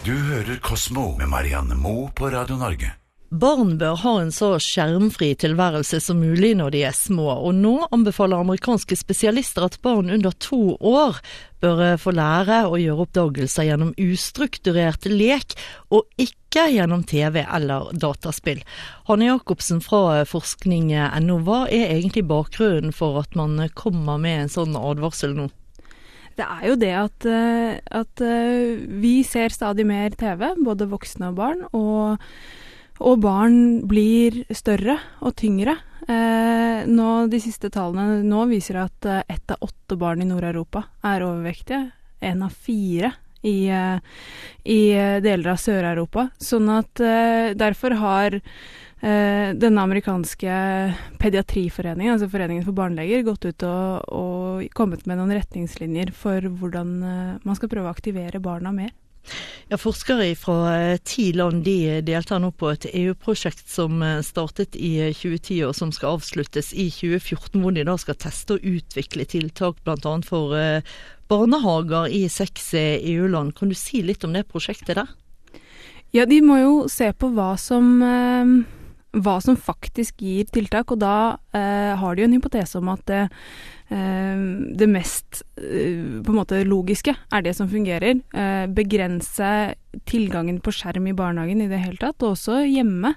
Du hører Kosmo med Marianne Moe på Radio Norge. Barn bør ha en så skjermfri tilværelse som mulig når de er små, og nå anbefaler amerikanske spesialister at barn under to år bør eh, få lære å gjøre oppdagelser gjennom ustrukturert lek, og ikke gjennom TV eller dataspill. Hanne Jacobsen fra forskning.no, hva er egentlig bakgrunnen for at man kommer med en sånn advarsel nå? Det er jo det at, eh, at eh, vi ser stadig mer TV, både voksne og barn. og og barn blir større og tyngre. Eh, nå, de siste tallene nå viser at eh, ett av åtte barn i Nord-Europa er overvektige. En av fire i, i deler av Sør-Europa. Sånn at derfor har eh, denne amerikanske pediatriforeningen, altså Foreningen for barneleger, gått ut og, og kommet med noen retningslinjer for hvordan man skal prøve å aktivere barna mer. Ja, Forskere fra eh, ti land de deltar nå på et EU-prosjekt som eh, startet i 2010 eh, og som skal avsluttes i 2014, hvor de da skal teste og utvikle tiltak bl.a. for barnehager i seks EU-land. Kan du si litt om det prosjektet der? Ja, de må jo se på hva som hva som faktisk gir tiltak, og da eh, har de jo en hypotese om at eh, det mest eh, på en måte logiske er det som fungerer. Eh, begrense tilgangen på skjerm i barnehagen i det hele tatt, og også hjemme.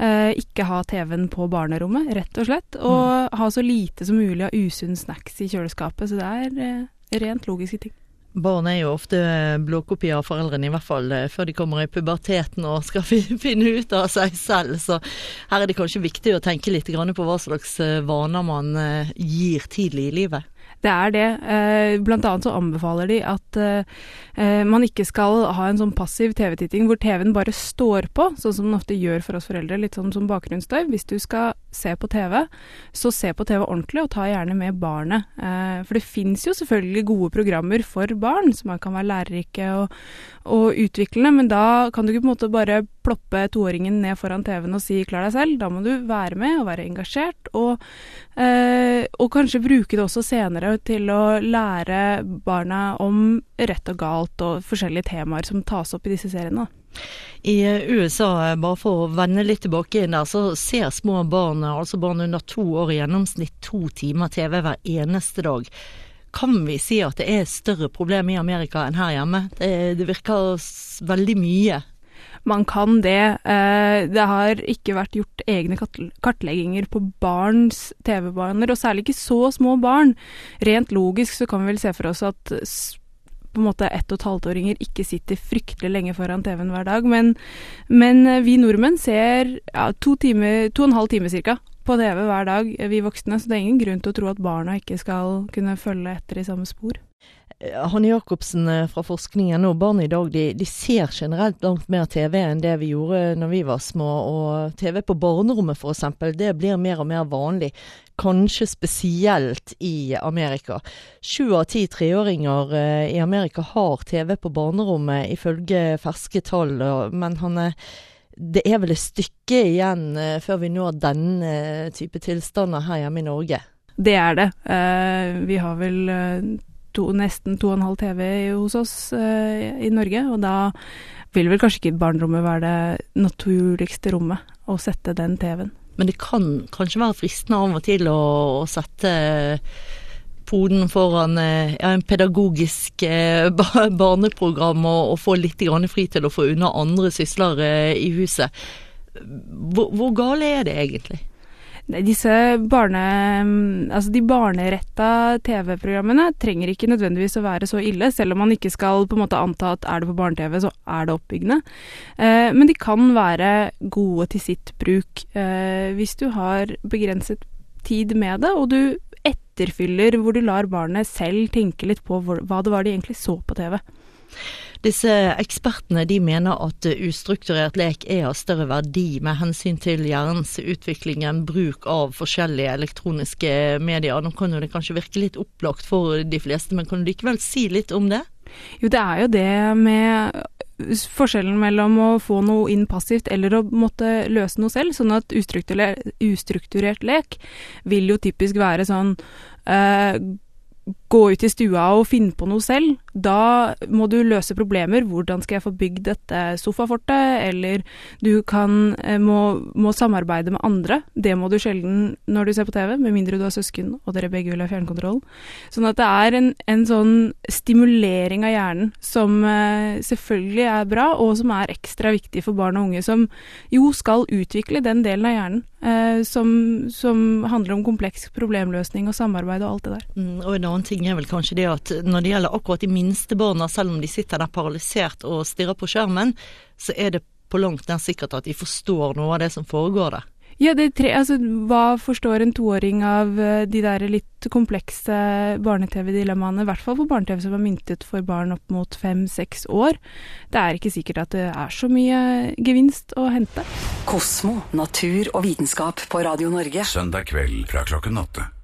Eh, ikke ha TV-en på barnerommet, rett og slett. Og mm. ha så lite som mulig av usunn snacks i kjøleskapet. Så det er rent logiske ting. Barn er jo ofte blåkopier av foreldrene, i hvert fall eh, før de kommer i puberteten og skal finne ut av seg selv. Så her er det kanskje viktig å tenke litt på hva slags eh, vaner man eh, gir tidlig i livet. Det er det. Blant annet så anbefaler de at man ikke skal ha en sånn passiv TV-titting hvor TV-en bare står på, sånn som den ofte gjør for oss foreldre, litt sånn som bakgrunnsstøy. Hvis du skal se på TV, så se på TV ordentlig, og ta gjerne med barnet. Eh, for det fins jo selvfølgelig gode programmer for barn, som kan være lærerike og, og utviklende, men da kan du ikke på en måte bare ploppe toåringen ned foran TV-en og si 'klar deg selv'. Da må du være med og være engasjert, og, og kanskje bruke det også senere til å lære barna om rett og galt og forskjellige temaer som tas opp i disse seriene. I USA, bare for å vende litt tilbake inn der, så ser små barn, altså barn under to år, i gjennomsnitt to timer TV hver eneste dag. Kan vi si at det er større problem i Amerika enn her hjemme? Det, det virker veldig mye man kan det. Eh, det har ikke vært gjort egne kartlegginger på barns TV-baner, og særlig ikke så små barn. Rent logisk så kan vi vel se for oss at på en måte ett og et halvt-åringer ikke sitter fryktelig lenge foran TV-en hver dag. Men, men, eh, vi nordmenn ser ja, to, time, to og en halv time ca. på TV hver dag, vi voksne. Så det er ingen grunn til å tro at barna ikke skal kunne følge etter i samme spor. Eh, Hanne Jacobsen eh, fra forskningen og barn i dag de, de, ser generelt langt mer TV enn det vi gjorde når vi var små. Og TV på barnerommet f.eks. det blir mer og mer vanlig. Kanskje spesielt i Amerika. Sju av ti treåringer eh, i Amerika har TV på barnerommet, ifølge ferske tall. Men Hanne, det er vel et stykke igjen før vi når denne type tilstander her hjemme i Norge? Det er det. vi har vel to, nesten 2,5 TV hos oss eh, i Norge, og da vil vel kanskje ikke barnerommet være det naturligste rommet å sette den TV-en. Men det kan kanskje være fristende av og til å, å sette poden foran eh, ja, en pedagogisk eh, barneprogram og, og, få litt fri til å få unna andre sysler eh, i huset. Hvor, hvor gale er det egentlig? Disse barne... Altså de barneretta TV-programmene trenger ikke nødvendigvis å være så ille, selv om man ikke skal på en måte anta at er det på barne-TV, så er det oppbyggende. Eh, men de kan være gode til sitt bruk eh, hvis du har begrenset tid med det, og du etterfyller hvor du lar barnet selv tenke litt på hva det var de egentlig så på TV. Disse ekspertene de mener at ustrukturert lek er av større verdi med hensyn til hjernens utvikling enn bruk av forskjellige elektroniske medier. Nå kan jo det kanskje virke litt opplagt for de fleste, men kan du likevel si litt om det? Jo, det er jo det med forskjellen mellom å få noe inn passivt eller å måtte løse noe selv. Sånn at ustrukturert, ustrukturert lek vil jo typisk være sånn uh, gå ut i stua og finne på noe selv. Da må du løse problemer. Hvordan skal jeg få bygd dette sofafortet? Eller du kan, eh, må, må samarbeide med andre. Det må du sjelden når du ser på TV, med mindre du har søsken og dere begge vil ha fjernkontroll. Sånn at det er en, en sånn stimulering av hjernen som eh, selvfølgelig er bra, og som er ekstra viktig for barn og unge, som jo skal utvikle den delen av hjernen eh, som, som handler om kompleks problemløsning og samarbeid og alt det der. Mm, og en annen ting er vel kanskje det at når det gjelder akkurat de minste barna, selv om de sitter der paralysert og stirrer på skjermen, så er det på langt nær sikkert at de forstår noe av det som foregår der. Ja, det tre, altså, hva forstår en toåring av eh, de der litt komplekse barne-TV-dilemmaene, i hvert fall for barne-TV som er myntet for barn opp mot fem-seks år. Det er ikke sikkert at det er så mye gevinst å hente. Kosmo, natur og vitenskap på Radio Norge. Søndag kveld fra klokken åtte.